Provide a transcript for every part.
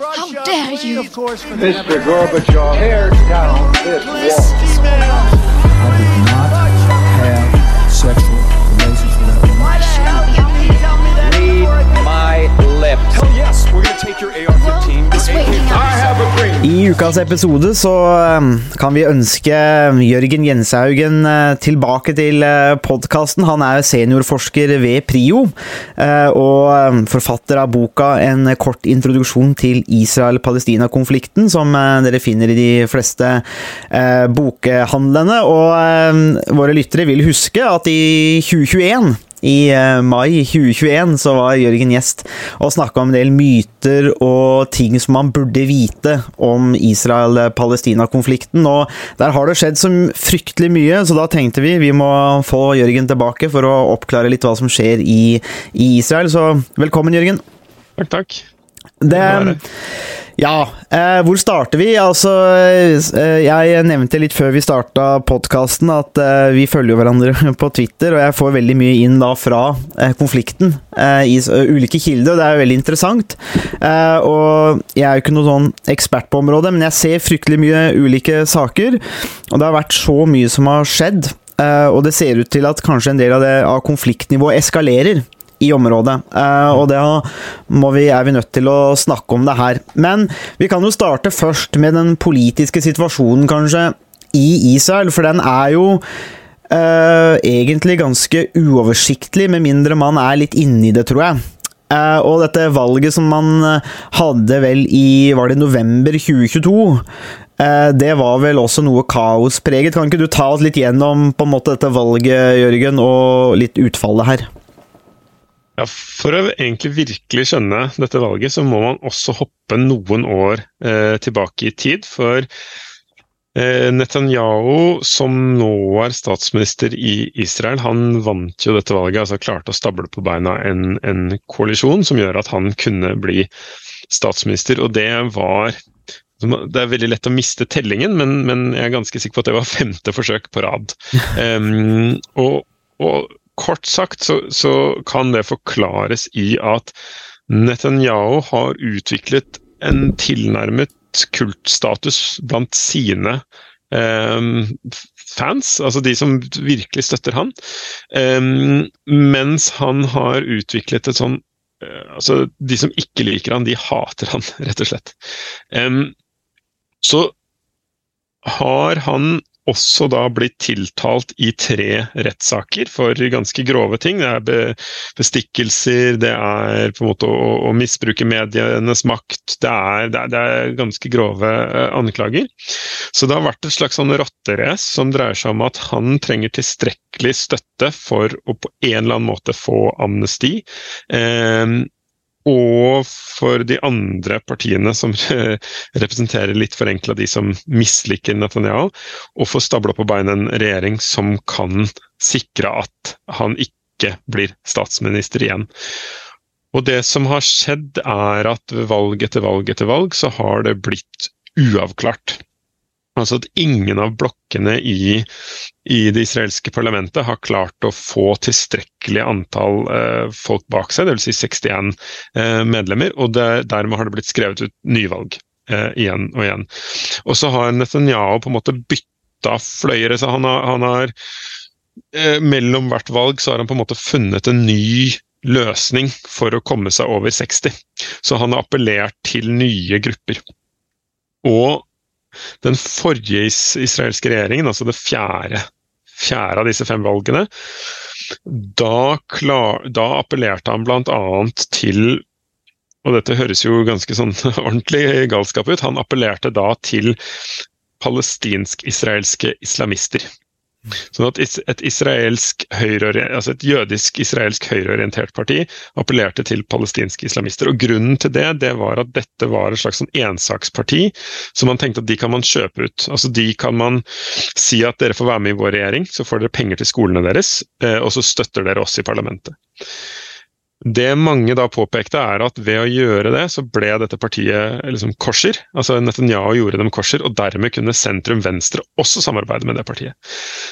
How dare you? Mr. Gorbachev, tear down this wall. I have a dream. I ukas episode så um, kan vi ønske Jørgen Jenshaugen uh, tilbake til podkasten. Han er seniorforsker ved PRIO uh, og um, forfatter av boka 'En kort introduksjon til Israel-Palestina-konflikten', som uh, dere finner i de fleste bokhandlene. Og um, våre lyttere vil huske at i 2021 i eh, mai 2021 så var Jørgen gjest og snakka om en del myter og ting som man burde vite om Israel-Palestina-konflikten. Og der har det skjedd så fryktelig mye, så da tenkte vi vi må få Jørgen tilbake for å oppklare litt hva som skjer i, i Israel. Så velkommen, Jørgen. Takk, takk. Det, ja, eh, hvor starter vi? Altså, eh, jeg nevnte litt før vi starta podkasten at eh, vi følger hverandre på Twitter, og jeg får veldig mye inn da fra eh, konflikten eh, i ulike kilder, og det er jo veldig interessant. Eh, og jeg er jo ikke noen sånn ekspert på området, men jeg ser fryktelig mye ulike saker, og det har vært så mye som har skjedd, og det ser ut til at kanskje en del av det av konfliktnivået eskalerer i området. Eh, og det vi, er vi nødt til å snakke om det her. Men vi kan jo starte først med den politiske situasjonen, kanskje, i Israel. For den er jo eh, egentlig ganske uoversiktlig, med mindre man er litt inni det, tror jeg. Eh, og dette valget som man eh, hadde vel i var det november 2022, eh, det var vel også noe kaospreget. Kan ikke du ta oss litt gjennom på en måte dette valget, Jørgen, og litt utfallet her? Ja, For å egentlig virkelig skjønne dette valget, så må man også hoppe noen år eh, tilbake i tid. For eh, Netanyahu, som nå er statsminister i Israel, han vant jo dette valget. altså Klarte å stable på beina en, en koalisjon som gjør at han kunne bli statsminister. Og det var det er veldig lett å miste tellingen, men, men jeg er ganske sikker på at det var femte forsøk på rad. Um, og, og kort sagt så, så kan det forklares i at Netanyahu har utviklet en tilnærmet kultstatus blant sine eh, fans, altså de som virkelig støtter han, Eh, mens han har utviklet et sånn eh, Altså, de som ikke liker han, de hater han, rett og slett. Em, så har han også da blitt tiltalt i tre rettssaker for ganske grove ting. Det er bestikkelser, det er på en måte å, å misbruke medienes makt. Det er, det er, det er ganske grove eh, anklager. Så det har vært et slags sånn rotterace som dreier seg om at han trenger tilstrekkelig støtte for å på en eller annen måte få amnesti. Eh, og for de andre partiene som representerer litt forenkla de som misliker Netanyahu, å få stabla på beina en regjering som kan sikre at han ikke blir statsminister igjen. Og det som har skjedd, er at ved valg etter valg etter valg, så har det blitt uavklart. Altså at ingen av blokkene i, i det israelske parlamentet har klart å få tilstrekkelig antall eh, folk bak seg, dvs. Si 61 eh, medlemmer, og det, dermed har det blitt skrevet ut nyvalg eh, igjen og igjen. Og så har Netanyahu på en måte bytta fløyere, så han har, han har eh, Mellom hvert valg så har han på en måte funnet en ny løsning for å komme seg over 60. Så han har appellert til nye grupper. Og den forrige is israelske regjeringen, altså det fjerde, fjerde av disse fem valgene, da, klar, da appellerte han bl.a. til og dette høres jo ganske sånn ordentlig galskap ut. Han appellerte da til palestinsk-israelske islamister. Sånn at et, altså et jødisk-israelsk høyreorientert parti appellerte til palestinske islamister. Og Grunnen til det det var at dette var et slags sånn ensaksparti som man tenkte at de kan man kjøpe ut. Altså De kan man si at dere får være med i vår regjering, så får dere penger til skolene deres, eh, og så støtter dere oss i parlamentet. Det mange da påpekte, er at ved å gjøre det, så ble dette partiet liksom korser. Altså Netanyahu gjorde dem korser, og dermed kunne sentrum-venstre også samarbeide med det partiet.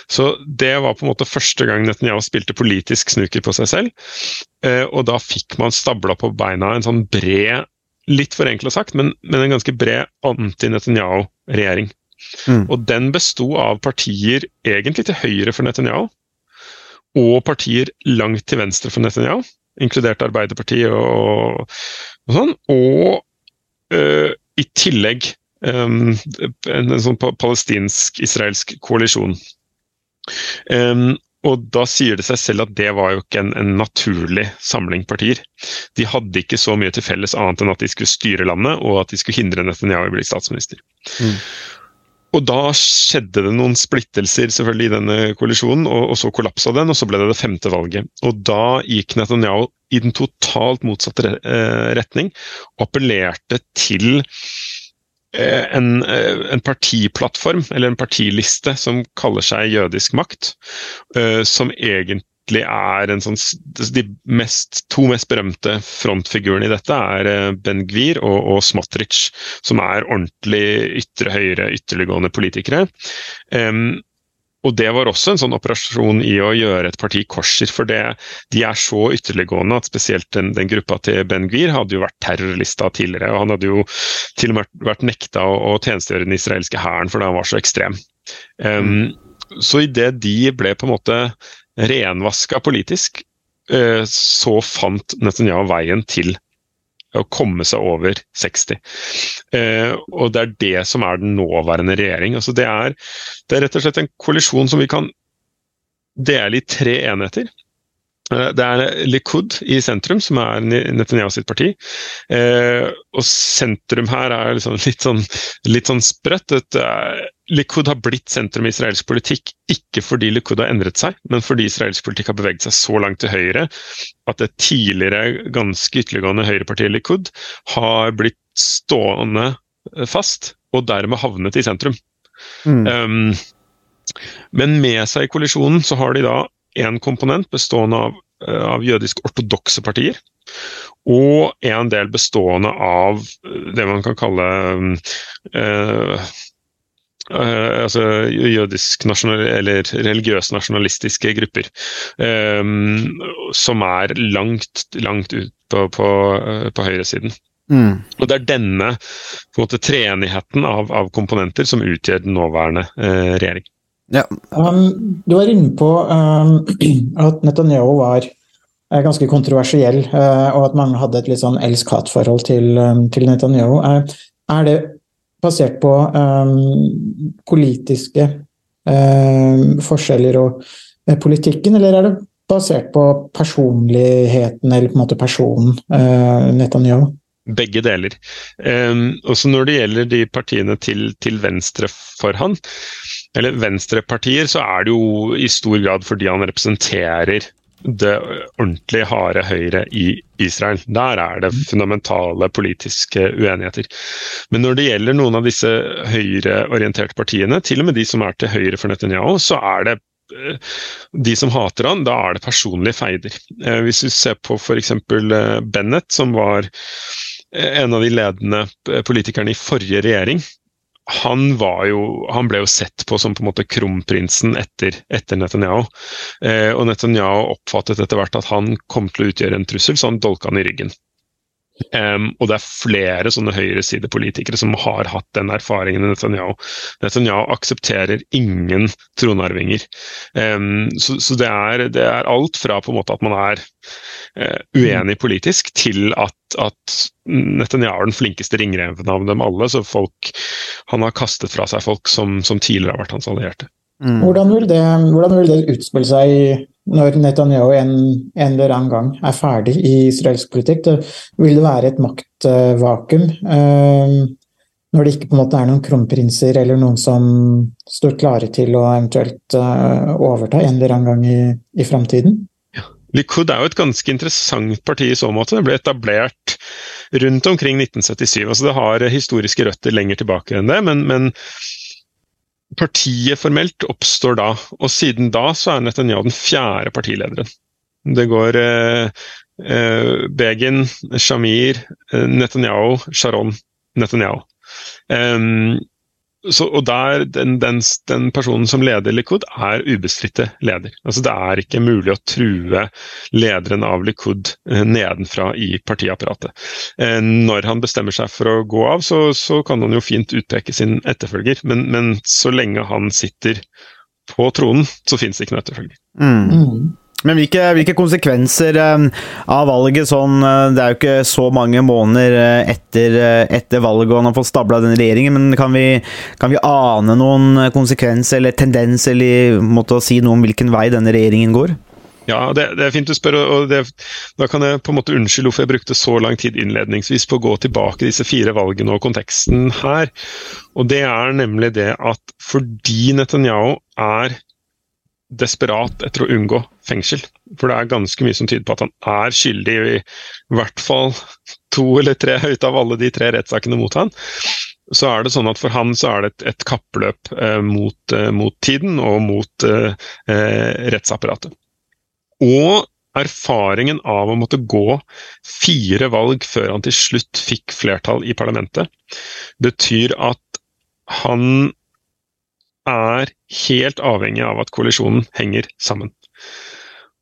Så det var på en måte første gang Netanyahu spilte politisk snooker på seg selv. Eh, og da fikk man stabla på beina en sånn bred litt forenkla sagt, men, men, en ganske bred anti-Netanyahu-regjering. Mm. Og den besto av partier egentlig til høyre for Netanyahu, og partier langt til venstre for Netanyahu, inkludert Arbeiderpartiet og, og sånn. Og uh, i tillegg um, en, en, sånn palestinsk-israelsk koalisjon. Um, og da sier det seg selv at det var jo ikke en, en, naturlig samling partier. De hadde ikke så mye til felles annet enn at de skulle styre landet, og at de skulle hindre Netanyahu i å bli statsminister. Mm. Og da skjedde det noen splittelser selvfølgelig i denne koalisjonen, og, og så kollapsa den, og så ble det det femte valget. Og da gikk Netanyahu i den totalt motsatte eh, retning, og appellerte til Eh, en, eh, en, partiplattform, eller en partiliste, som kaller seg Jødisk makt. Som egentlig er en sånn De mest, to mest berømte frontfigurene i dette er Ben Gvir og, og Smotrich, som er ordentlig ytre høyre, ytterliggående politikere. Um, og det var også en sånn operasjon i å gjøre et parti korser, for det, de er så ytterliggående at spesielt den, den gruppa til Ben Gvir hadde jo vært terrorlista tidligere. og Han hadde jo til og med vært nekta å, å tjenestegjøre den israelske hæren fordi han var så ekstrem. Um, så idet de ble på en måte renvaska politisk, uh, så fant Netanyahu veien til å komme seg over 60. Eh, og det er det som er den nåværende regjering. Altså det, er, det er rett og slett en kollisjon som vi kan dele i tre enheter. Eh, det er Likud i sentrum, som er Netanyahu sitt parti. Eh, og sentrum her er liksom litt sånn, litt sånn sprøtt. Eh, Likud har blitt sentrum i israelsk politikk ikke fordi Likud har endret seg, men fordi israelsk politikk har beveget seg så langt til høyre at det tidligere ganske ytterliggående høyrepartiet Likud har blitt stående fast, og dermed havnet i sentrum. Mm. Um, men med seg i kollisjonen så har de da en komponent bestående av, eh, av jødisk-ortodokse partier. Og en del bestående av eh, det man kan kalle øh, uh, altså jødisk nasjonal, eller religiøse nasjonalistiske grupper. Um, som er langt, langt ut på, på, på høyresiden. Mm. Og Det er denne på en måte, treenigheten av, av komponenter som utgjør den nåværende uh, regjering. Ja. Um, du var inne på um, at Netanyahu var uh, ganske kontroversiell, uh, og at mange hadde et litt sånn elsk-hat-forhold til, um, til, Netanyahu. Uh, er det basert på um, politiske forskjeller og politikken, eller er det basert på personligheten eller på en måte personen Netanyahu? Begge deler. Um, også når det gjelder de partiene til, til venstre for han, eller venstrepartier, så er det jo i stor grad fordi han representerer det ordentlig harde høyre i Israel. Der er det fundamentale politiske uenigheter. Men når det gjelder noen av disse høyreorienterte partiene, til og med de som er til høyre for Netanyahu, så er det eh, de som hater han, da er det personlige feider. Eh, hvis vi ser på f.eks. Eh, Bennett, som var en av de ledende politikerne i forrige regjering, han, jo, han, ble jo sett på som på en måte kronprinsen etter, etter Netanyahu. Eh, og Netanyahu oppfattet etter hvert at han kom til å utgjøre en trussel, så han dolka han i ryggen. Um, og det er flere sånne høyresidepolitikere som har hatt den erfaringen i Netanyahu. Netanyahu aksepterer ingen tronarvinger. Um, så, så det, er, det, er, alt fra på en måte at man er uh, uenig politisk, til at, at Netanyahu er den flinkeste ringreven av dem alle. Så folk, han har kastet fra seg folk som, som tidligere har vært hans allierte. Mm. Hvordan, vil det, hvordan vil det utspille seg når Netanyahu en, en, eller annen gang er ferdig i israelsk politikk? da vil det være et maktvakuum uh, når det ikke på en måte er noen kronprinser eller noen som står klare til å eventuelt uh, overta en eller annen gang i, i framtiden? Likud er jo et ganske interessant parti i så måte. Det ble etablert rundt omkring 1977. altså Det har historiske røtter lenger tilbake enn det, men, men Partiet formelt oppstår da, og siden da så er Netanyahu den fjerde partilederen. Det går eh, eh, Begin, Shamir, eh, Netanyahu, Sharon, Netanyahu. Um, så, og der, den, den, den, personen som leder Likud, er ubestridte leder. Altså Det er ikke mulig å true lederen av Likud eh, nedenfra i partiapparatet. Eh, når han bestemmer seg for å gå av, så, så kan han jo fint utpeke sin etterfølger, men, men, så lenge han sitter på tronen, så finnes det ikke noen etterfølger. Mm. Men hvilke, hvilke, konsekvenser eh, av valget sånn eh, Det er jo ikke så mange måneder eh, etter, etter valget og han har fått stabla den regjeringen, men kan vi, kan vi ane noen konsekvens eller tendens eller måte å si noe om hvilken vei denne regjeringen går? Ja, det, det er fint du spør, og det, da kan jeg på en måte unnskylde hvorfor jeg brukte så lang tid innledningsvis på å gå tilbake disse fire valgene og konteksten her. Og det er nemlig det at fordi Netanyahu er desperat etter å unngå fengsel. For det er ganske mye som tyder på at han er skyldig i hvert fall to eller tre ut av alle de tre rettssakene mot han. Så er det sånn at For han så er det et, et kappløp eh, mot, eh, mot, tiden og mot eh, eh, rettsapparatet. Og erfaringen av å måtte gå fire valg før han til slutt fikk flertall i parlamentet, betyr at han er helt avhengig av at koalisjonen henger sammen.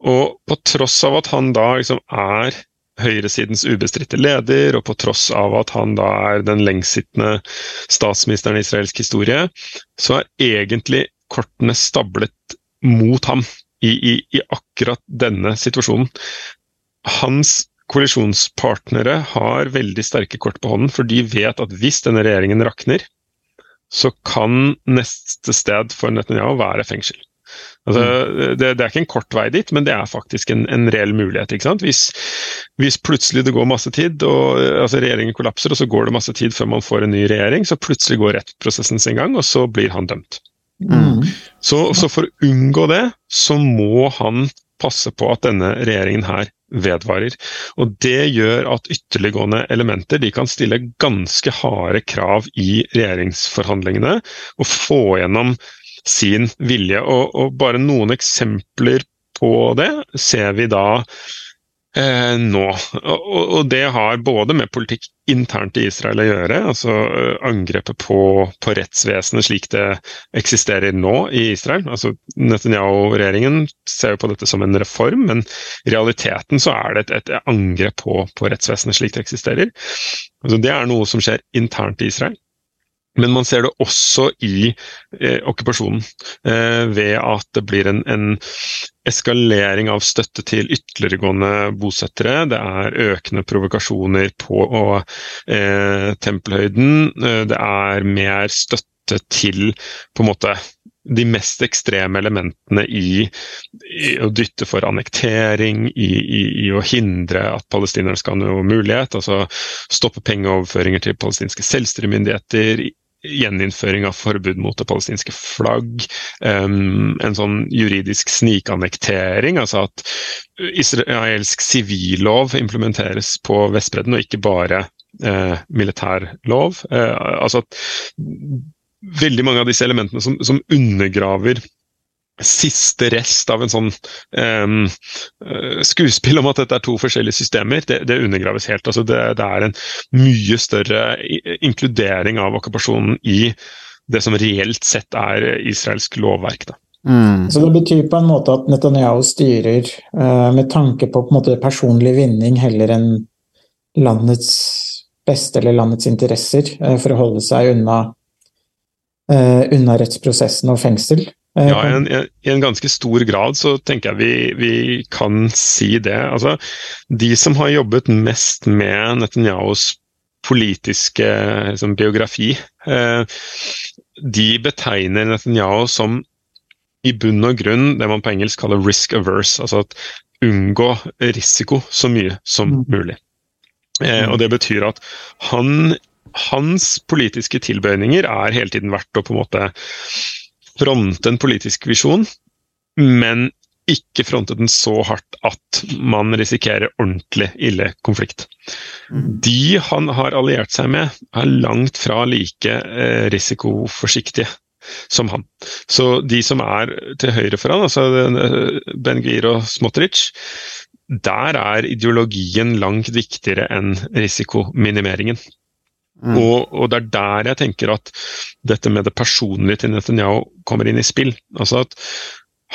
Og på tross av at han da liksom er høyresidens ubestridte leder, og på tross av at han da er den lengstsittende statsministeren i israelsk historie, så er egentlig kortene stablet mot ham i, i, i akkurat denne situasjonen. Hans koalisjonspartnere har veldig sterke kort på hånden, for de vet at hvis denne regjeringen rakner, så kan neste sted for Netanyahu være fengsel. Altså, det, det, er ikke en kort vei dit, men det er faktisk en, en reell mulighet. Hvis, hvis, plutselig det går masse tid, og altså regjeringen kollapser, og så går det masse tid før man får en ny regjering, så plutselig går rettsprosessen sin gang, og så blir han dømt. Mm. Så, så, for å unngå det, så må han passe på at denne regjeringen her vedvarer. Og Det gjør at ytterliggående elementer de kan stille ganske harde krav i regjeringsforhandlingene og få gjennom sin vilje. Og, og bare noen eksempler på det ser vi da eh, nå. Og, og, det har både med politikk internt i Israel å gjøre, altså eh, angrepet på, på rettsvesenet slik det eksisterer nå i Israel. Altså Netanyahu-regjeringen ser jo på dette som en reform, men i realiteten så er det et, et angrep på, på rettsvesenet slik det eksisterer. Altså, det er noe som skjer internt i Israel. Men man ser det også i eh, okkupasjonen, eh, ved at det blir en, en, eskalering av støtte til ytterliggående bosettere. Det er økende provokasjoner på eh, tempelhøyden. Eh, det er mer støtte til på en måte de mest ekstreme elementene i, i å dytte for annektering, i, i, i, å hindre at palestinerne skal ha noe mulighet. altså Stoppe pengeoverføringer til palestinske selvstyremyndigheter gjeninnføring av forbud mot det palestinske flagg, en sånn juridisk snikannektering, altså at israelsk sivillov implementeres på Vestbredden, og ikke bare uh, militærlov. Uh, altså at veldig mange av disse elementene som, som undergraver siste rest av en sånn um, skuespill om at dette er to forskjellige systemer, det, det undergraves helt. Altså det, det, er en mye større inkludering av okkupasjonen i det som reelt sett er israelsk lovverk. Mm. Så Det betyr på en måte at Netanyahu styrer uh, med tanke på, på en måte personlig vinning heller enn landets beste eller landets interesser, uh, for å holde seg unna, uh, unna rettsprosessen og fengsel. Eh, ja, i en, i en, ganske stor grad så tenker jeg vi, vi kan si det. Altså, de som har jobbet mest med Netanyahus politiske liksom, biografi, eh, de betegner Netanyahu som i bunn og grunn det man på engelsk kaller risk averse. Altså at unngå risiko så mye som mm. mulig. Eh, og det betyr at han, hans politiske tilbøyninger er hele tiden verdt å på en måte fronte en politisk visjon, men ikke fronte den så hardt at man risikerer ordentlig ille konflikt. Mm. De han har alliert seg med, er langt fra like eh, risikoforsiktige som han. Så de som er til høyre for han, altså eh, Ben Gvir og Smotrich, der er ideologien langt viktigere enn risikominimeringen. Og, og det er der jeg tenker at dette med det personlige til Netanyahu kommer inn i spill. Altså at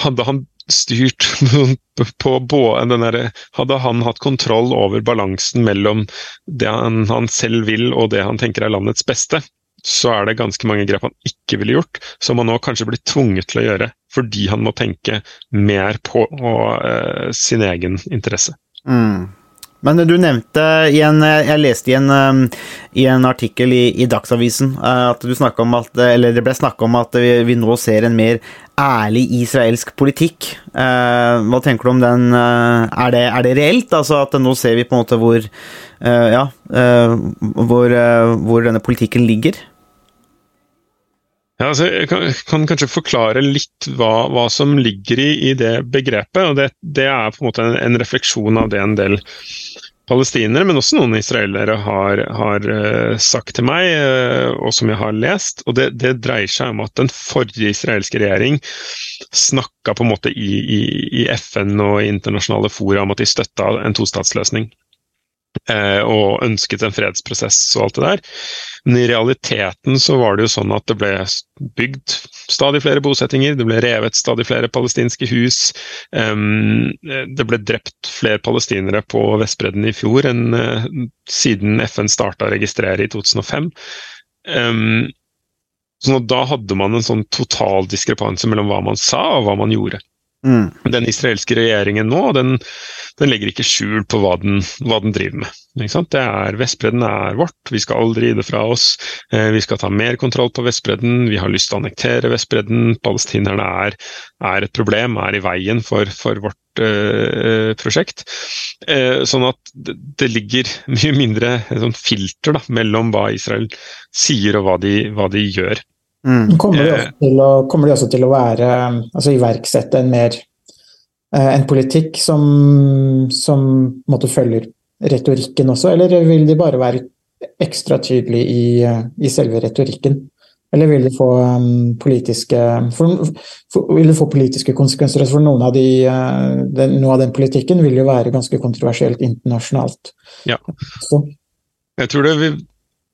hadde han styrt på både den der, Hadde han hatt kontroll over balansen mellom det han, han selv vil og det han tenker er landets beste, så er det ganske mange grep han ikke ville gjort, som han nå kanskje blir tvunget til å gjøre fordi han må tenke mer på eh, sin egen interesse. Mm. Men du nevnte en, Jeg leste i en, um, i en artikkel i, i, Dagsavisen uh, at at, det ble snakka om at vi, vi, nå ser en mer ærlig israelsk politikk. Uh, hva tenker du om den? Uh, er, det, er, det, reelt? Altså at nå ser vi på en måte hvor, ja, hvor, hvor denne politikken ligger? Ja, altså, jeg kan, kan, kanskje forklare litt hva, hva som ligger i, i, det begrepet. og det, det, er på en måte en, en, refleksjon av det en del palestinere, men også noen israelere har, har uh, sagt til meg, uh, og som jeg har lest. og det, det, dreier seg om at den forrige israelske regjering snakka på en måte i, i, i FN og internasjonale fora om at de støtta en tostatsløsning. Eh, og ønsket en fredsprosess og alt det der. Men i realiteten så var det jo sånn at det ble bygd stadig flere bosettinger, det ble revet stadig flere palestinske hus. det ble drept flere palestinere på Vestbredden i fjor enn eh, siden FN starta å registrere i 2005. så da hadde man en sånn total diskrepanse mellom hva man sa og hva man gjorde. Mm. Den israelske regjeringen nå den, den legger ikke skjul på hva den, hva den driver med. Det er, Vestbredden er vårt, vi skal aldri gi det fra oss. Eh, vi skal ta mer kontroll på Vestbredden, vi har lyst til å annektere Vestbredden. Palestinerne er, er et problem, er i veien for, for vårt eh, prosjekt. Eh, sånn at det, ligger mye mindre sånn filter da, mellom hva Israel sier og hva de, hva de gjør. Mm. Kommer, de eh. å, kommer, de også til å være, altså iverksette en mer eh, en politikk som, som måtte følger retorikken også, eller vil de bare være ekstra tydelige i, i selve retorikken? Eller vil det få um, politiske for, for, vil det få politiske konsekvenser? For noen av de, uh, den, noe av den politikken vil jo være ganske kontroversielt internasjonalt. Ja. Så. Jeg tror det vil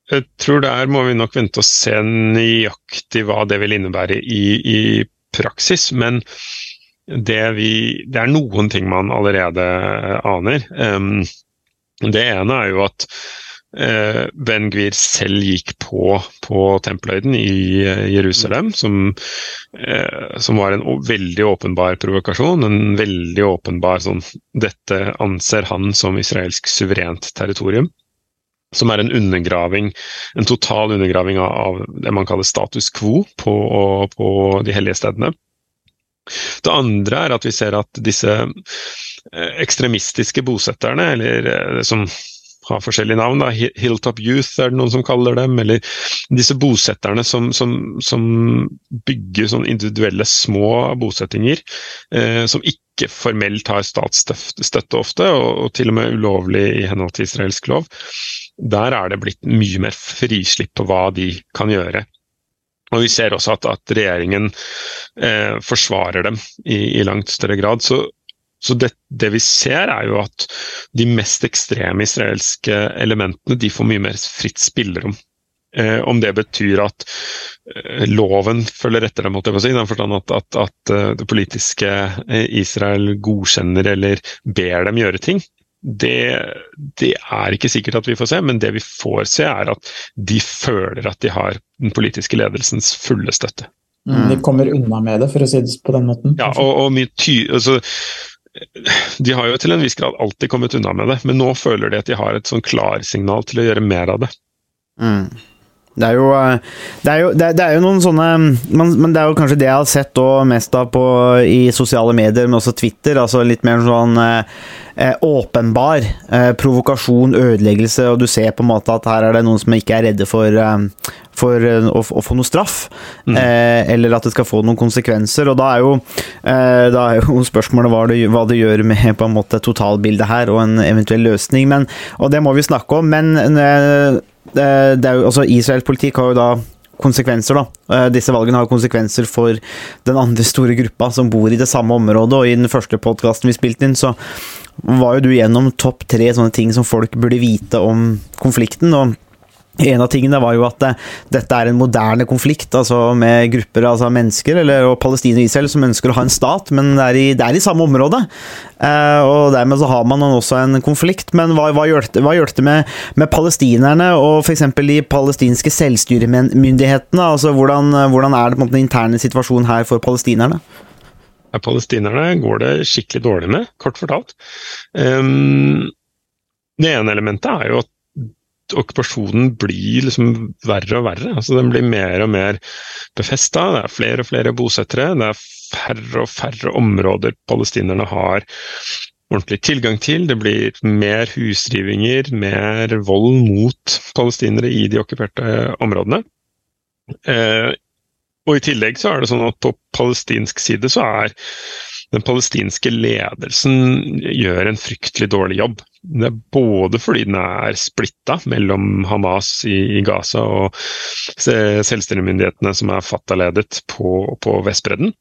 jeg tror der må vi nok vente og se nøyaktig hva det vil innebære i, i praksis. Men det, vi, det, er noen ting man allerede aner. Um, det ene er jo at uh, Ben Gvir selv gikk på, på tempelhøyden i uh, Jerusalem, som, uh, som, var en veldig åpenbar provokasjon. En veldig åpenbar sånn Dette anser han som israelsk suverent territorium som er en undergraving, en total undergraving av det man kaller status quo på, på de hellige stedene. Det andre er at vi ser at disse eh, ekstremistiske bosetterne, eller eh, som har forskjellige navn, da, Hilltop Youth er det noen som kaller dem, eller disse bosetterne som, som, som bygger sånn individuelle små bosettinger, eh, som ikke formelt har statsstøtte ofte, og, og til og med ulovlig i henhold til israelsk lov der er det blitt mye mer frislipp på hva de kan gjøre. Og Vi ser også at, at regjeringen eh, forsvarer dem i, i, langt større grad. Så, så det, det, vi ser, er jo at de mest ekstreme israelske elementene de får mye mer fritt spillerom. Eh, om det betyr at eh, loven følger etter dem, måtte jeg på si, i den forstand at, at, at eh, det politiske eh, Israel godkjenner eller ber dem gjøre ting det, det, er ikke sikkert at vi får se, men det vi får se, er at de føler at de har den politiske ledelsens fulle støtte. Mm, de kommer unna med det, for å si det på den måten? Ja, og, og mye ty altså, De har jo til en viss grad alltid kommet unna med det, men nå føler de at de har et sånn klarsignal til å gjøre mer av det. Mm. Det er, jo, eh, det, er jo, det, er jo, noen sånne man, Men det er jo kanskje det jeg har sett mest av på, i sosiale medier, men også Twitter. altså Litt mer sånn eh, eh, åpenbar eh, provokasjon, ødeleggelse, og du ser på en måte at her er det noen som ikke er redde for, eh, for eh, å, å, få noe straff. Mm. eller at det skal få noen konsekvenser. Og da er jo, da er jo spørsmålet hva det, hva det, gjør med på en måte totalbildet her, og en eventuell løsning. Men, og det må vi snakke om. men det er jo, altså Israels politikk har jo da konsekvenser, da. Eh, disse valgene har konsekvenser for den andre store gruppa som bor i det samme området, og i den første podkasten vi spilte inn, så var jo du gjennom topp tre sånne ting som folk burde vite om konflikten. og En av tingene var jo at det, dette er en moderne konflikt altså med grupper altså mennesker, eller og Palestina og Israel, som ønsker å ha en stat, men det er i, det er i samme område. Eh, og Dermed så har man også en konflikt. Men hva, hva gjør det, det med, med palestinerne og f.eks. de palestinske selvstyremyndighetene? Altså, hvordan, hvordan er det på en måte den interne situasjonen her for palestinerne? Ja, palestinerne går det skikkelig dårlig med, kort fortalt. Um, det ene elementet er jo at okkupasjonen blir liksom verre og verre. Altså, den blir mer og mer befesta. Det er flere og flere bosettere. Det er færre og færre områder palestinerne har ordentlig tilgang til. Det blir mer husrivinger, mer vold mot palestinere i de okkuperte områdene. Eh, og I tillegg så er det sånn at på palestinsk side så er den palestinske ledelsen gjør en fryktelig dårlig jobb. Det er både fordi den er splitta mellom Hamas i, i Gaza og selvstyremyndighetene som er Fatah-ledet på, på Vestbredden,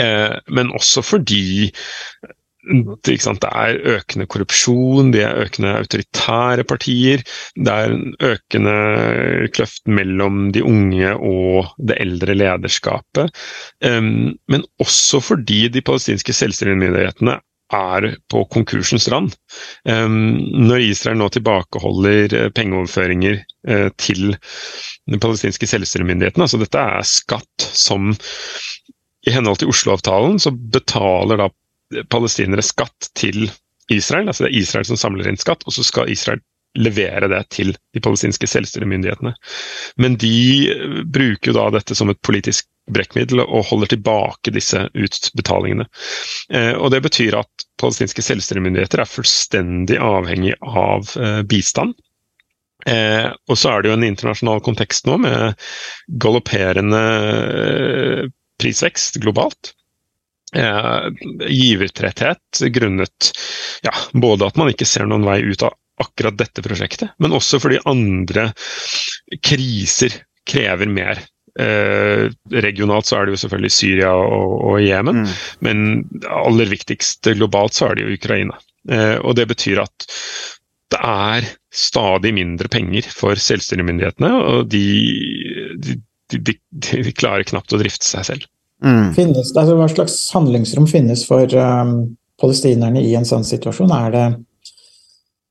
eh, men også fordi det, er økende korrupsjon, det er økende autoritære partier. Det er en økende kløft mellom de unge og det eldre lederskapet. Men også fordi de palestinske selvstyremyndighetene er på konkursens rand. Når Israel nå tilbakeholder eh, pengeoverføringer uh, til de palestinske selvstyremyndighetene, altså dette er skatt som i henhold til Oslo-avtalen så betaler da palestinere skatt til Israel. altså Det er Israel som samler inn skatt, og så skal Israel levere det til de palestinske selvstyremyndighetene. Men de eh, bruker jo da dette som et politisk brekkmiddel og holder tilbake disse utbetalingene. Eh, og Det betyr at palestinske selvstyremyndigheter er fullstendig avhengig av eh, bistand. Eh, og så er det jo en internasjonal kontekst nå med galopperende prisvekst globalt eh, givertretthet grunnet ja, både at man ikke ser noen vei ut av akkurat dette prosjektet, men også fordi andre kriser krever mer. Eh, regionalt så er det jo selvfølgelig Syria og, og Jemen, mm. men aller viktigst globalt så er det jo Ukraina. Eh, og det betyr at det er stadig mindre penger for selvstyremyndighetene, og de, de, de, de klarer knapt å drifte seg selv. Mm. Finnes, altså, hva slags handlingsrom finnes for um, palestinerne i en sånn situasjon? Er det,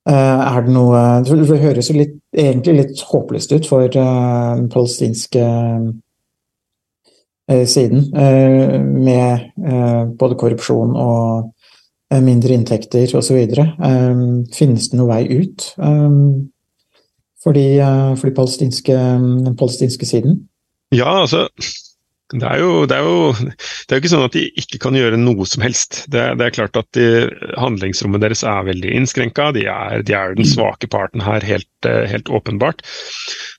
uh, er det noe Det høres jo litt, egentlig litt håpløst ut for uh, den palestinske uh, siden, med både korrupsjon og mindre inntekter osv. Um, finnes det noe vei ut um, for, de, for de palestinske, den palestinske siden? Ja, altså det er, jo, det, er jo, det er jo ikke sånn at de ikke kan gjøre noe som helst. Det, det er klart at de, Handlingsrommet deres er veldig innskrenka. De, de, er den svake parten her, helt, eh, helt åpenbart.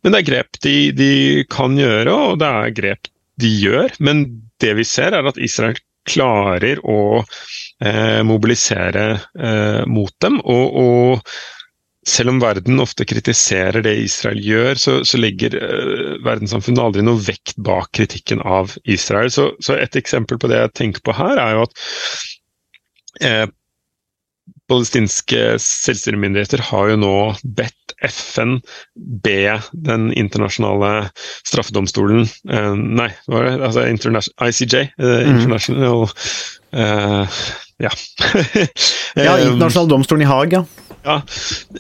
Men det er grep de, de, kan gjøre, og det er grep de gjør. Men det vi ser, er at Israel klarer å eh, mobilisere eh, mot dem. og, og selv om verden ofte kritiserer det Israel gjør, så, så legger uh, verdenssamfunnet aldri noe vekt bak kritikken av Israel. Så, så, et eksempel på det jeg tenker på her, er jo at eh, palestinske selvstyremyndigheter har jo nå bedt FN be den internasjonale straffedomstolen uh, Nei, var det? Altså ICJ, mm. International Ja. ja, internasjonal domstolen i Haag, ja ja,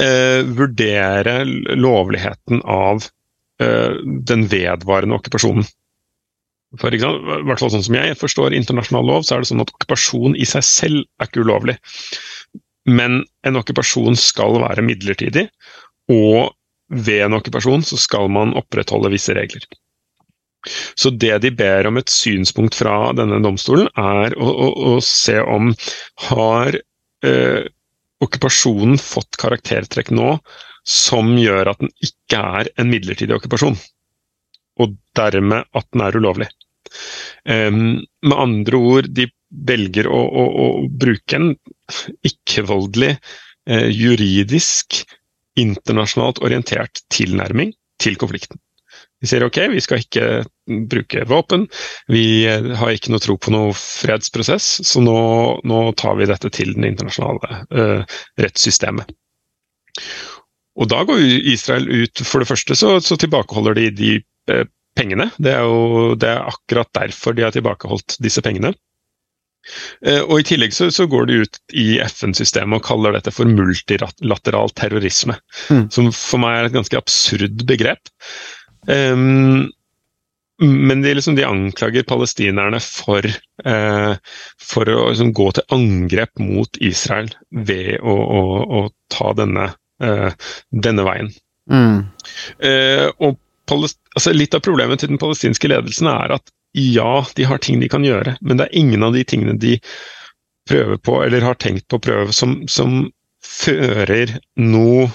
eh, vurdere lovligheten av eh, den vedvarende okkupasjonen. For eksempel, hvert sånn som jeg forstår internasjonal lov, så er det sånn at okkupasjon i seg selv er ikke ulovlig. Men en okkupasjon skal være midlertidig, og ved en okkupasjon så skal man opprettholde visse regler. Så det de ber om et synspunkt fra denne domstolen, er å, å, å se om har eh, okkupasjonen fått karaktertrekk nå som gjør at den ikke er en midlertidig okkupasjon. Og dermed at den er ulovlig. Um, med andre ord, de velger å, å, å bruke en ikke-voldelig, eh, juridisk, internasjonalt orientert tilnærming til konflikten. De sier ok, vi skal ikke bruke våpen, vi har ikke noe tro på noe fredsprosess, så nå, nå tar vi dette til det internasjonale uh, rettssystemet. og da går Israel ut For det første så, så tilbakeholder de de eh, pengene. Det er jo det er akkurat derfor de har tilbakeholdt disse pengene. Eh, og I tillegg så, så går de ut i FN-systemet og kaller dette for multilateral terrorisme. Mm. Som for meg er et ganske absurd begrep. Um, men de, liksom, de anklager palestinerne for, eh, for å liksom, gå til angrep mot Israel ved å, å, å ta denne, eh, denne veien. Mm. Eh, og altså, litt av problemet til den palestinske ledelsen er at ja, de har ting de kan gjøre, men det er ingen av de tingene de prøver på, eller har tenkt på å prøve, som, som fører noe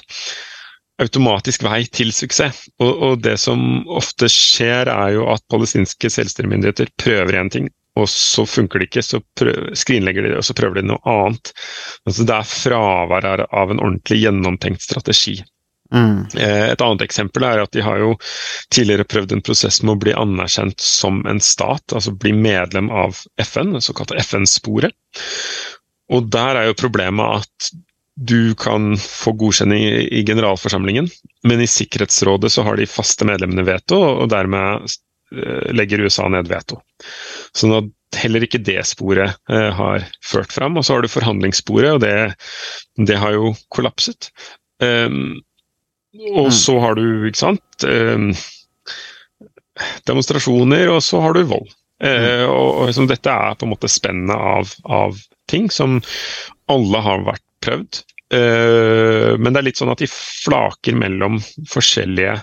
automatisk vei til suksess. Og, og, det som ofte skjer, er jo at palestinske selvstyremyndigheter prøver én ting, og så funker det ikke, så prøver, skrinlegger de det, og så prøver de noe annet. Altså, det er fravær av en ordentlig gjennomtenkt strategi. Mm. Eh, et annet eksempel er at de har jo tidligere prøvd en prosess med å bli anerkjent som en stat, altså bli medlem av FN, det såkalte FN-sporet. Og der er jo problemet at du kan få godkjenning i generalforsamlingen, men i Sikkerhetsrådet så har de faste medlemmene veto, og dermed eh, legger USA ned veto. Sånn at heller ikke det sporet eh, har ført fram. Og så har du forhandlingssporet, og det, det har jo kollapset. Um, og så har du, ikke sant um, Demonstrasjoner, og så har du vold. Uh, og, og liksom, Dette er på en måte spennet av, av ting som alle har vært prøvd. Uh, men det er litt sånn at de flaker mellom forskjellige,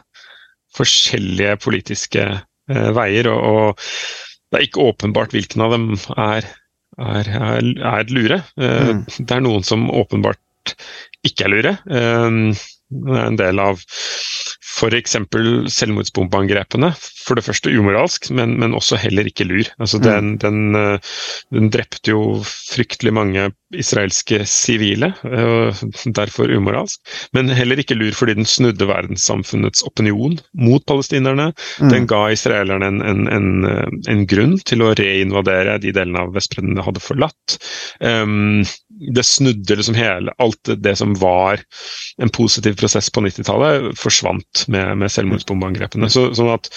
forskjellige politiske uh, veier. Og, det er ikke åpenbart hvilken av dem er, er, er, er lure. Uh, Mm. Det er noen som åpenbart ikke er lure. det er en del av f.eks. selvmordsbombeangrepene. For det første umoralsk, men, men også heller ikke lur. Altså den, den, eh, den drepte jo fryktelig mange israelske sivile, og derfor umoralsk. Men heller ikke lur fordi den snudde verdenssamfunnets opinion mot palestinerne. Mm. Den ga israelerne en, en, en, eh, en grunn til å reinvadere de delene av Vestbredden de hadde forlatt. Um, det snudde liksom hele Alt det som var en positiv prosess på 90-tallet, forsvant med, med selvmordsbombeangrepene. Så, sånn at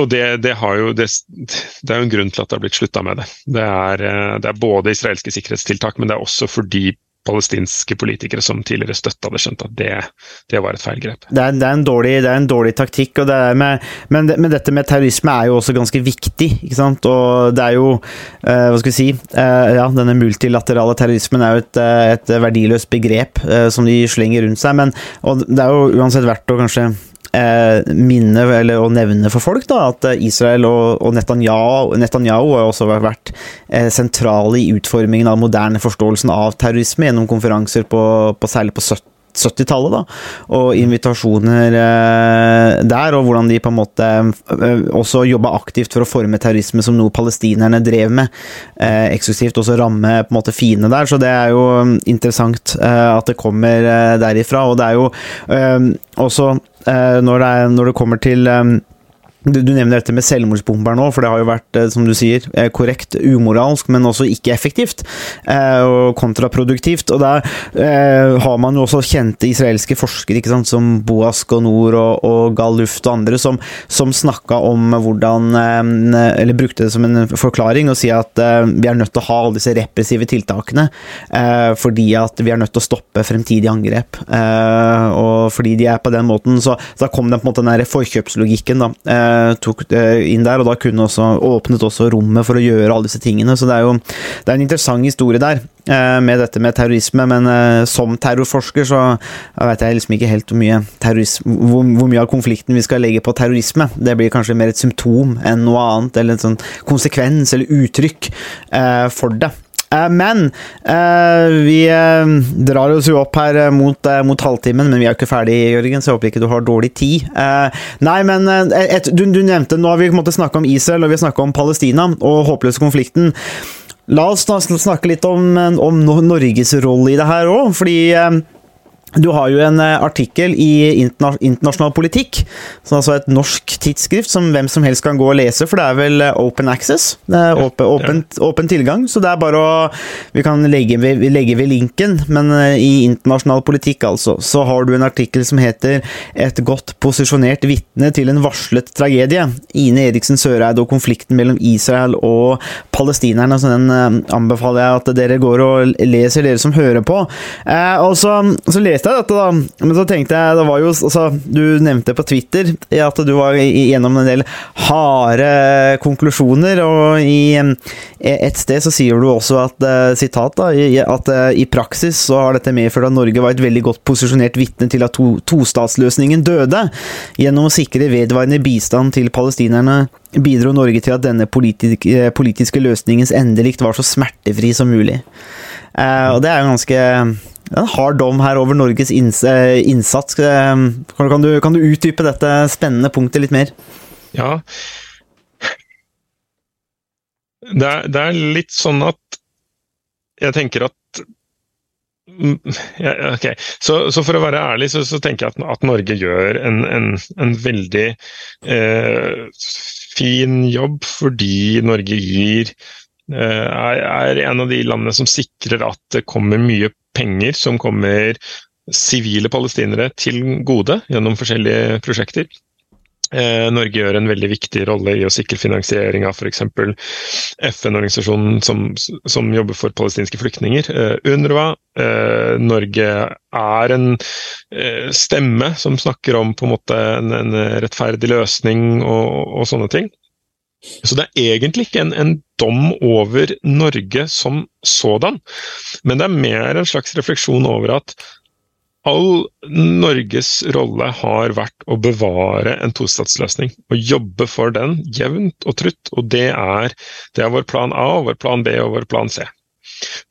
og det, det, jo, det, det er jo en grunn til at det har blitt slutta med det. Er, eh, det er både israelske sikkerhetstiltak, men det er også fordi palestinske politikere som tidligere støtta det, skjønte at det, var et feil grep. Det er, er dårlig, det er, en dårlig, taktikk, med, men, men, dette med terrorisme er jo også ganske viktig. ikke sant? Og det er jo eh, Hva skal vi si eh, Ja, denne multilaterale terrorismen er jo et, et verdiløst begrep som de slenger rundt seg, men det er jo uansett verdt å kanskje minne eller å nevne for folk da, at Israel og, og Netanyahu, Netanyahu har også vært eh, sentrale i utformingen av moderne forståelsen av terrorisme gjennom konferanser på, på særlig på 70 70-tallet, da, og invitasjoner eh, der, og hvordan de på en måte eh, også jobba aktivt for å forme terrorisme som noe palestinerne drev med, eh, eksklusivt også ramme på en måte fiendene der, så det er jo mm, interessant eh, at det kommer eh, derifra, og det er jo eh, også når det, når det kommer til du, du, nevner dette med selvmordsbomber nå, for det har jo vært, som du sier, korrekt umoralsk, men også ikke effektivt og kontraproduktivt. Og der eh, har man jo også kjente israelske forskere ikke sant, som Boask og Nord og, og Gal og andre, som, som snakka om hvordan eh, Eller brukte det som en forklaring å si at eh, vi er nødt til å ha alle disse repressive tiltakene fordi at vi er nødt til å stoppe fremtidige angrep. og fordi de er på den måten, så da kom den på en måte den der forkjøpslogikken. da tok inn der, og da kunne også åpnet også rommet for å gjøre alle disse tingene. Så det er jo det er en interessant historie der med dette med terrorisme, men som terrorforsker så vet jeg liksom ikke helt hvor mye, hvor, hvor mye av konflikten vi skal legge på terrorisme. Det blir kanskje mer et symptom enn noe annet, eller en sånn konsekvens eller uttrykk for det. Men eh, vi eh, drar oss jo opp her mot, eh, mot, halvtimen, men vi er jo ikke ferdig, Jørgen, så jeg håper ikke du har dårlig tid. nei, men et, du, du, nevnte Nå har vi måttet snakke om Israel og vi har snakka om Palestina og håpløse konflikten. La oss snakke litt om, om Norges rolle i det her òg, fordi du har jo en eh, artikkel i Internasjonal politikk, som altså et norsk tidsskrift som hvem som helst kan gå og lese, for det er vel eh, open access? Åpen, åpen, åpen tilgang, så det er bare å Vi kan legge ved, legge ved linken, men eh, i internasjonal politikk, altså, så har du en artikkel som heter 'Et godt posisjonert vitne til en varslet tragedie'. Ine Eriksen Søreide og konflikten mellom Israel og palestinerne. Så den anbefaler jeg at dere går og leser, dere som hører på. Eh, og så, så leste jeg dette, da. Men så tenkte jeg det var jo, altså, Du nevnte på Twitter at du var gjennom en del harde konklusjoner. Og i et sted så sier du også at sitat da, at i praksis så har dette medført at Norge var et veldig godt posisjonert vitne til at to, tostatsløsningen døde. Gjennom å sikre vedvarende bistand til palestinerne bidro Norge til at denne politik politiske løsningens endelikt var så smertefri som mulig. og det er jo ganske en hard dom her over Norges eh, innsats. Eh, kan du, kan du utdype dette spennende punktet litt mer? Ja. Det er, det er litt sånn at jeg tenker at ja, ok, så, så, for å være ærlig, så, så tenker jeg at, at, Norge gjør en, en, en veldig eh, fin jobb fordi Norge gir eh, er, er, en av de landene som sikrer at det kommer mye penger som kommer sivile palestinere til gode gjennom forskjellige prosjekter. Eh, Norge gjør en veldig viktig rolle i å sikre finansiering av f.eks. FN-organisasjonen som, som, jobber for palestinske flyktninger, eh, UNRWA. Eh, Norge er en stemme som snakker om en en, en rettferdig løsning og, og sånne ting. Så det er egentlig ikke en, en, dom over Norge som sådan, men det er mer en slags refleksjon over at all Norges rolle har vært å bevare en tostatsløsning. Og jobbe for den jevnt og trutt. Og det er, det er vår plan A, vår plan B og vår plan C.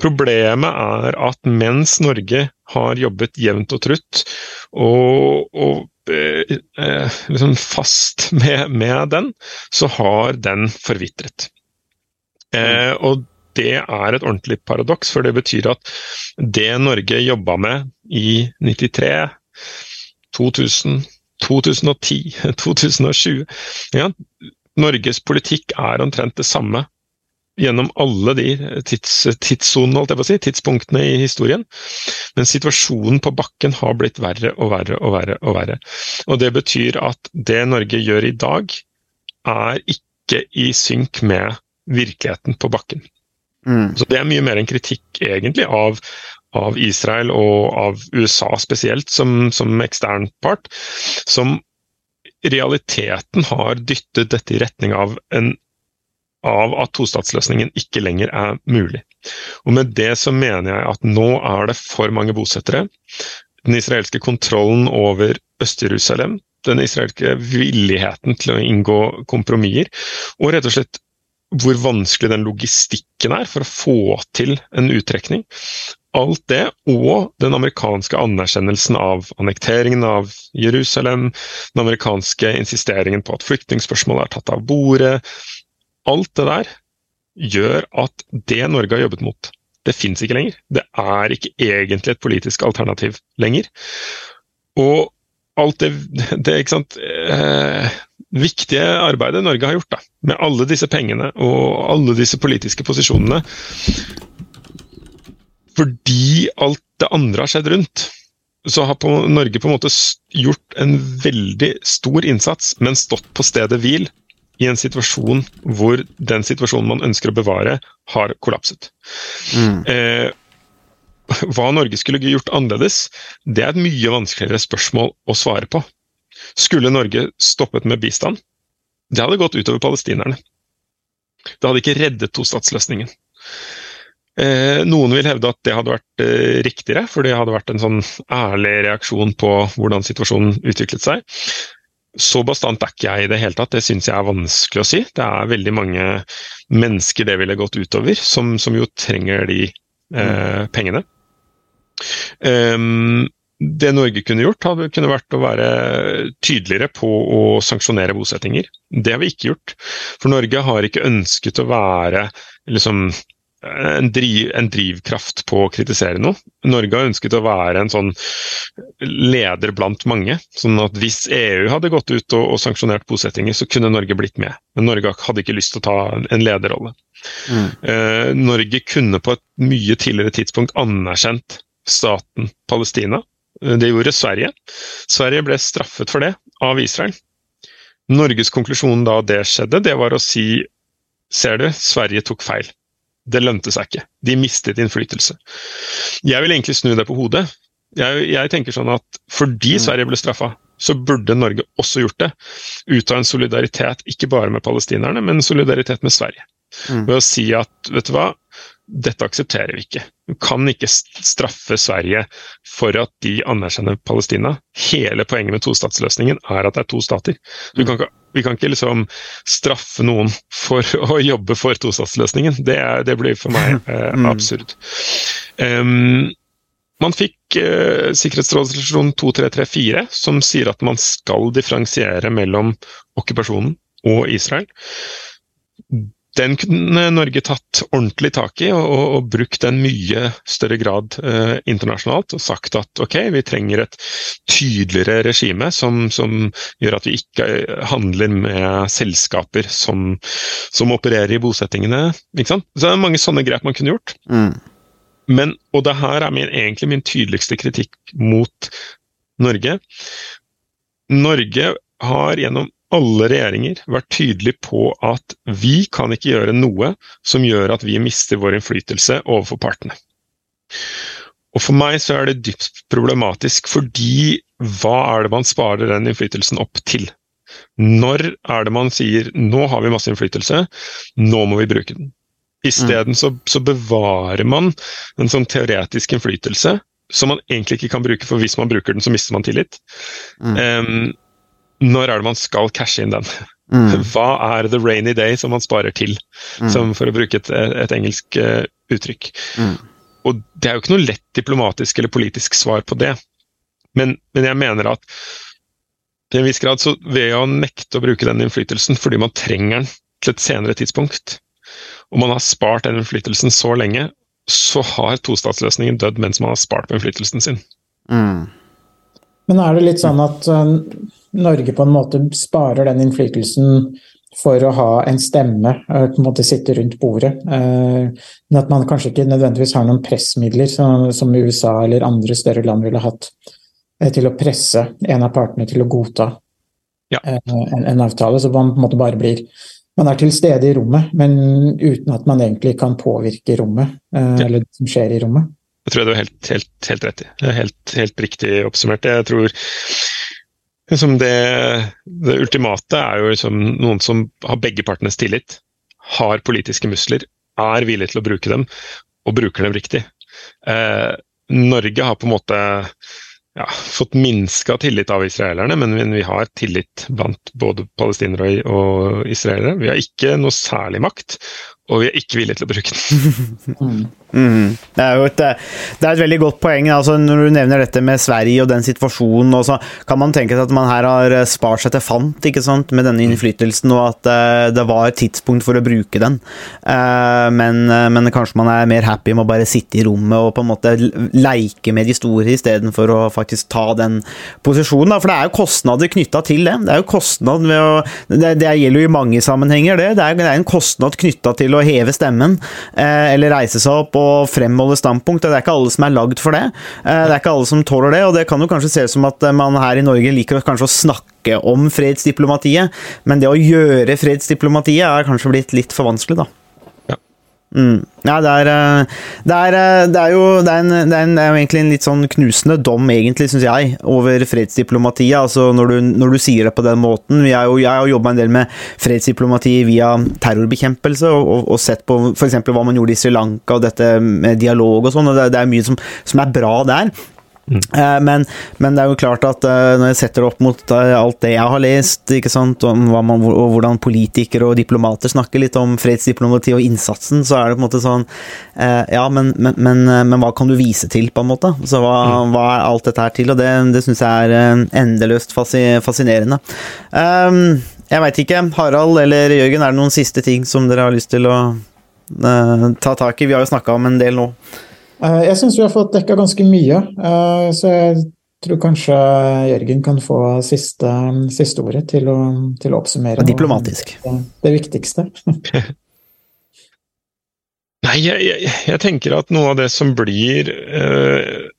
Problemet er at mens Norge har jobbet jevnt og trutt og, og liksom fast med, med, den, så har den forvitret. Eh, og det er et ordentlig paradoks, for det betyr at det Norge jobba med i 93, 2000, 2010, 2020 ja, Norges politikk er omtrent det samme gjennom alle de tids, tidssonene, si, tidspunktene i historien. Men situasjonen på bakken har blitt verre og verre og verre. Og verre. Og det betyr at det Norge gjør i dag, er ikke i synk med virkeligheten på bakken. Mm. Så det er mye mer en kritikk, egentlig, av, av Israel og av USA spesielt, som, som ekstern part, som realiteten har dyttet dette i retning av en av at tostatsløsningen ikke lenger er mulig. Og Med det så mener jeg at nå er det for mange bosettere. Den israelske kontrollen over Øst-Jerusalem, den israelske villigheten til å inngå kompromisser, og rett og slett hvor vanskelig den logistikken er for å få til en uttrekning. Alt det, og den amerikanske anerkjennelsen av annekteringen av Jerusalem, den amerikanske insisteringen på at flyktningspørsmålet er tatt av bordet, alt det der gjør at det Norge har jobbet mot, det fins ikke lenger. Det er ikke egentlig et politisk alternativ lenger. Og alt det, det ikke sant, eh, viktige arbeidet Norge har gjort, da, med alle disse pengene og alle disse politiske posisjonene Fordi alt det andre har skjedd rundt, så har på Norge på en måte gjort en veldig stor innsats, men stått på stedet hvil i en situasjon hvor den situasjonen man ønsker å bevare, har kollapset. Mm. Eh, hva Norge skulle gjort annerledes, det er et mye vanskeligere spørsmål å svare på. Skulle Norge stoppet med bistand? Det hadde gått utover palestinerne. Det hadde ikke reddet tostatsløsningen. Eh, noen vil hevde at det hadde vært eh, riktigere, for det hadde vært en sånn ærlig reaksjon på hvordan situasjonen utviklet seg. Så bastant er ikke jeg i det hele tatt, det syns jeg er vanskelig å si. Det er veldig mange mennesker det ville gått utover, som, som jo trenger de eh, pengene. Um, det Norge kunne gjort, hadde, kunne vært å være tydeligere på å sanksjonere bosettinger. Det har vi ikke gjort. For Norge har ikke ønsket å være liksom, en, driv, en drivkraft på å kritisere noe. Norge har ønsket å være en sånn leder blant mange. sånn at Hvis EU hadde gått ut og, og sanksjonert bosettinger, så kunne Norge blitt med. Men Norge hadde ikke lyst til å ta en lederrolle. Mm. Eh, Norge kunne på et mye tidligere tidspunkt anerkjent staten Palestina. Eh, det gjorde Sverige. Sverige ble straffet for det av Israel. Norges konklusjon da det skjedde, det var å si ser du, Sverige tok feil. Det lønte seg ikke. De mistet innflytelse. Jeg vil egentlig snu det på hodet. Jeg, jeg tenker sånn at fordi mm. Sverige ble straffa, så burde Norge også gjort det. Ut av en solidaritet, ikke bare med palestinerne, men solidaritet med Sverige. Mm. Ved å si at vet du hva, dette aksepterer vi ikke. Du kan ikke straffe Sverige for at de anerkjenner Palestina. Hele poenget med tostatsløsningen er at det er to stater. Kan ikke, vi kan ikke liksom straffe noen for å jobbe for tostatsløsningen. Det, det blir for meg eh, mm. absurd. Um, man fikk eh, Sikkerhetsrådsresolusjon 2334, som sier at man skal differensiere mellom okkupasjonen og Israel den kunne Norge tatt ordentlig tak i og, og, og brukt den mye større grad eh, internasjonalt. Og sagt at ok, vi trenger et tydeligere regime som, som gjør at vi ikke eh, handler med selskaper som, som opererer i bosettingene. Så det er mange sånne grep man kunne gjort. Mm. Men, og det her er min, egentlig min tydeligste kritikk mot Norge. Norge har gjennom alle regjeringer vært tydelig på at vi kan ikke gjøre noe som gjør at vi mister vår innflytelse overfor partene. Og For meg så er det dypt problematisk, fordi hva er det man sparer den innflytelsen opp til? Når er det man sier nå har vi masse innflytelse, nå må vi bruke den? Isteden så, så bevarer man en sånn teoretisk innflytelse som man egentlig ikke kan bruke, for hvis man bruker den, så mister man tillit. Mm. Um, når er det man skal cashe inn den? Mm. Hva er the rainy day som man sparer til, mm. for å bruke et, et engelsk uh, uttrykk. Mm. Og Det er jo ikke noe lett diplomatisk eller politisk svar på det, men, men, jeg mener at til en viss grad så ved å nekte å bruke den innflytelsen fordi man trenger den til et senere tidspunkt, og man har spart den innflytelsen så lenge, så har tostatsløsningen dødd mens man har spart på innflytelsen sin. Mm. Men er det litt sånn at uh, Norge på en måte sparer den innflytelsen for å ha en stemme, uh, på en måte sitte rundt bordet, men at man kanskje ikke nødvendigvis har noen pressmidler som, som USA eller andre større land ville hatt til å presse en av partene til å godta ja. en, en, avtale. Så man på en måte bare blir man er til stede i rommet, men uten at man egentlig kan påvirke rommet, eller det som skjer i rommet. Jeg tror jeg du har helt, helt, helt rett i. Helt, helt, riktig oppsummert. Jeg tror liksom det, det, ultimate er jo liksom noen som har begge partenes tillit, har politiske muskler, er villig til å bruke dem, og bruker dem riktig. Eh, Norge har på en måte ja, fått minska tillit av israelerne, men vi har tillit blant både palestinere og israelere. Vi har ikke noe særlig makt, og vi er ikke villige til å bruke den. Mm. Det, er et, det er et veldig godt poeng. Altså, når du nevner dette med Sverige og den situasjonen, så kan man tenke seg at man her har spart seg til fant ikke sant, med denne innflytelsen, og at uh, det var et tidspunkt for å bruke den. Uh, men, uh, men, kanskje man er mer happy med å bare sitte i rommet og på en måte leike med de store istedenfor å faktisk ta den posisjonen. Da. For det er jo kostnader knytta til det. Det er jo kostnad ved å det, det, gjelder jo i mange sammenhenger, det. Det er, det er en kostnad knytta til å heve stemmen eller reise seg opp å fremholde standpunkt. Det er ikke alle som er lagd for det. Eh, det er ikke alle som tåler det, og det kan jo kanskje se ut som at eh, man her i Norge liker kanskje å snakke om fredsdiplomatiet, men det å gjøre fredsdiplomatiet er kanskje blitt litt for vanskelig, da. Mm. Ja, det er, eh, det, er, eh, det er, jo det er, en, det er, en, jo egentlig en litt sånn knusende dom, egentlig, syns jeg, over fredsdiplomatiet. Altså når du, når du, sier det på den måten. Jo, jeg har jo jobba en del med fredsdiplomati via terrorbekjempelse, og, og, og sett på f.eks. hva man gjorde i Sri Lanka, og dette med dialog og sånn. og Det, er mye som, som er bra der. Mm. Men, men, det er jo klart at eh, når jeg setter det opp mot eh, alt det jeg har lest, ikke sant, om man, og hvordan politikere og diplomater snakker litt om fredsdiplomati og innsatsen, så er det på en måte sånn Ja, men, men, men hva kan du vise til, på en måte? Så hva, mm. hva er alt dette her til? Og det, det syns jeg er endeløst fascinerende. Jeg veit ikke, Harald eller Jørgen, er det noen siste ting som dere har lyst til å eh, ta tak i? Vi har jo snakka om en del nå. Eh, Jeg syns vi har fått dekka ganske mye, eh, så jeg tror kanskje Jørgen kan få siste, siste ordet til å, til å oppsummere. Diplomatisk. Det, det viktigste. Nei, jeg, jeg, jeg tenker at noe av det som blir eh,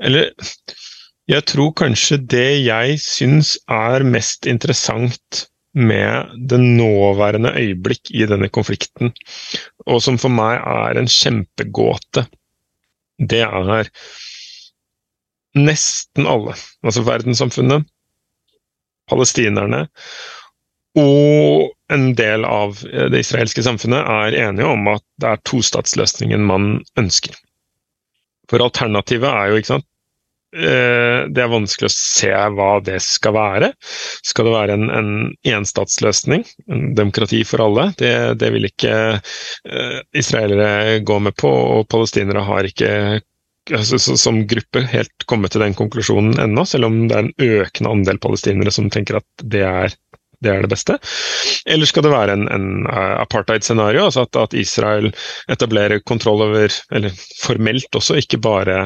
Eller jeg tror kanskje det jeg syns er mest interessant med det nåværende øyeblikk i denne konflikten, og som for meg er en kjempegåte, det er nesten alle, altså verdenssamfunnet, palestinerne og en del av det israelske samfunnet er enige om at det er tostatsløsningen man ønsker. For alternativet er jo, ikke sant Det er vanskelig å se hva det skal være. Skal det være en, en enstatsløsning, en demokrati for alle? Det, det vil ikke uh, israelere gå med på, og palestinere har ikke altså, som gruppe helt kommet til den konklusjonen ennå, selv om det er en økende andel palestinere som tenker at det er det er det beste. Eller skal det være en, en apartheid-scenario, altså at, at, Israel etablerer kontroll over, eller formelt også, ikke bare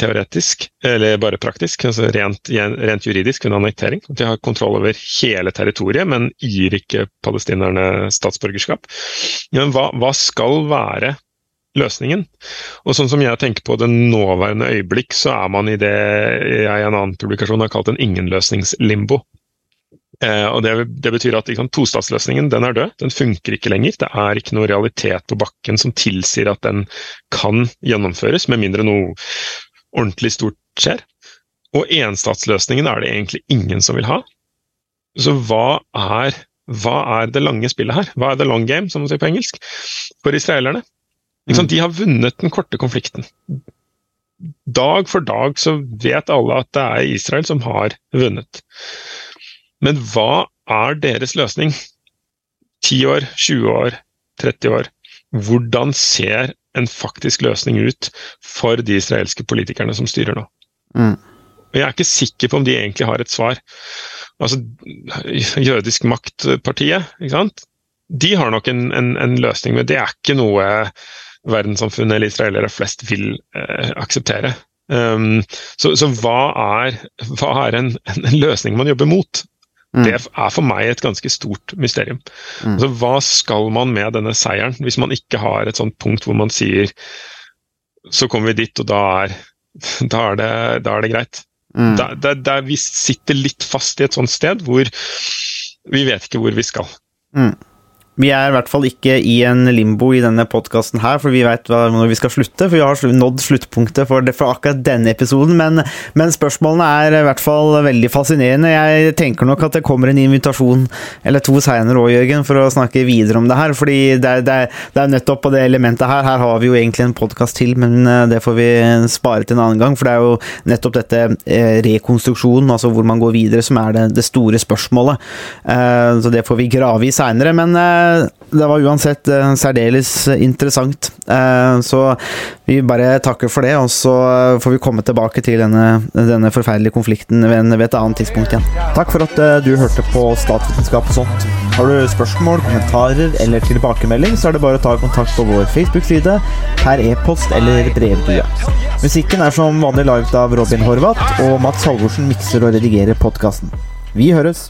teoretisk, eller bare praktisk, altså rent, rent juridisk, under annektering. At de har kontroll over hele territoriet, men gir ikke palestinerne statsborgerskap. Men hva, hva skal være løsningen. Og sånn som jeg tenker på det nåværende øyeblikk, så er man i det jeg i en annen publikasjon har kalt en ingenløsningslimbo. Eh, og det, det, betyr at liksom, Tostatsløsningen den er død, den funker ikke lenger. Det er ikke noe realitet på bakken som tilsier at den kan gjennomføres, med mindre noe ordentlig stort skjer. Og enstatsløsningen er det egentlig ingen som vil ha. Så hva er, hva er det lange spillet her? Hva er the long game, som man sier på engelsk, for israelerne? Mm. De har vunnet den korte konflikten. Dag for dag så vet alle at det er Israel som har vunnet. Men hva er deres løsning? 10 år, 20 år, 30 år. Hvordan ser en faktisk løsning ut for de israelske politikerne som styrer nå? Mm. Jeg er ikke sikker på om de egentlig har et svar. Altså, Jødisk maktpartiet, ikke sant? de har nok en, en, en løsning, men det er ikke noe verdenssamfunnet eller israelere flest vil eh, akseptere. Um, så, så hva er, hva er en, en, løsning man jobber mot? Mm. Det er for meg et ganske stort mysterium. Mm. Altså, hva skal man med denne seieren, hvis man ikke har et sånt punkt hvor man sier så kommer vi dit, og da er, da er, det, da er det, greit. Mm. Da, da, vi sitter litt fast i et sånt sted hvor vi vet ikke hvor vi skal. Mm. Vi er i hvert fall ikke i en limbo i denne podkasten her, for vi veit når vi skal slutte. For vi har nådd sluttpunktet for, for akkurat denne episoden. Men, men, spørsmålene er i hvert fall veldig fascinerende. Jeg tenker nok at det kommer en invitasjon eller to seinere òg, Jørgen, for å snakke videre om det her. fordi det det, det er, nettopp på det elementet her. Her har vi jo egentlig en podkast til, men eh, det får vi spare til en annen gang. For det er jo nettopp dette eh, rekonstruksjonen, altså hvor man går videre, som er det, det store spørsmålet. Eh, så det får vi grave i seinere. Men det var uansett eh, særdeles interessant. Eh, så vi bare takker for det, og så får vi komme tilbake til denne, denne forferdelige konflikten ved, et annet tidspunkt igjen. Takk for at eh, du hørte på Statsvitenskap og sånt. Har du spørsmål, kommentarer eller tilbakemelding, så er det bare å ta kontakt på vår Facebook-side, per e-post eller brevdue. Musikken er som vanlig laget av Robin Horvath, og Mats Halvorsen mikser og redigerer podkasten. Vi høres!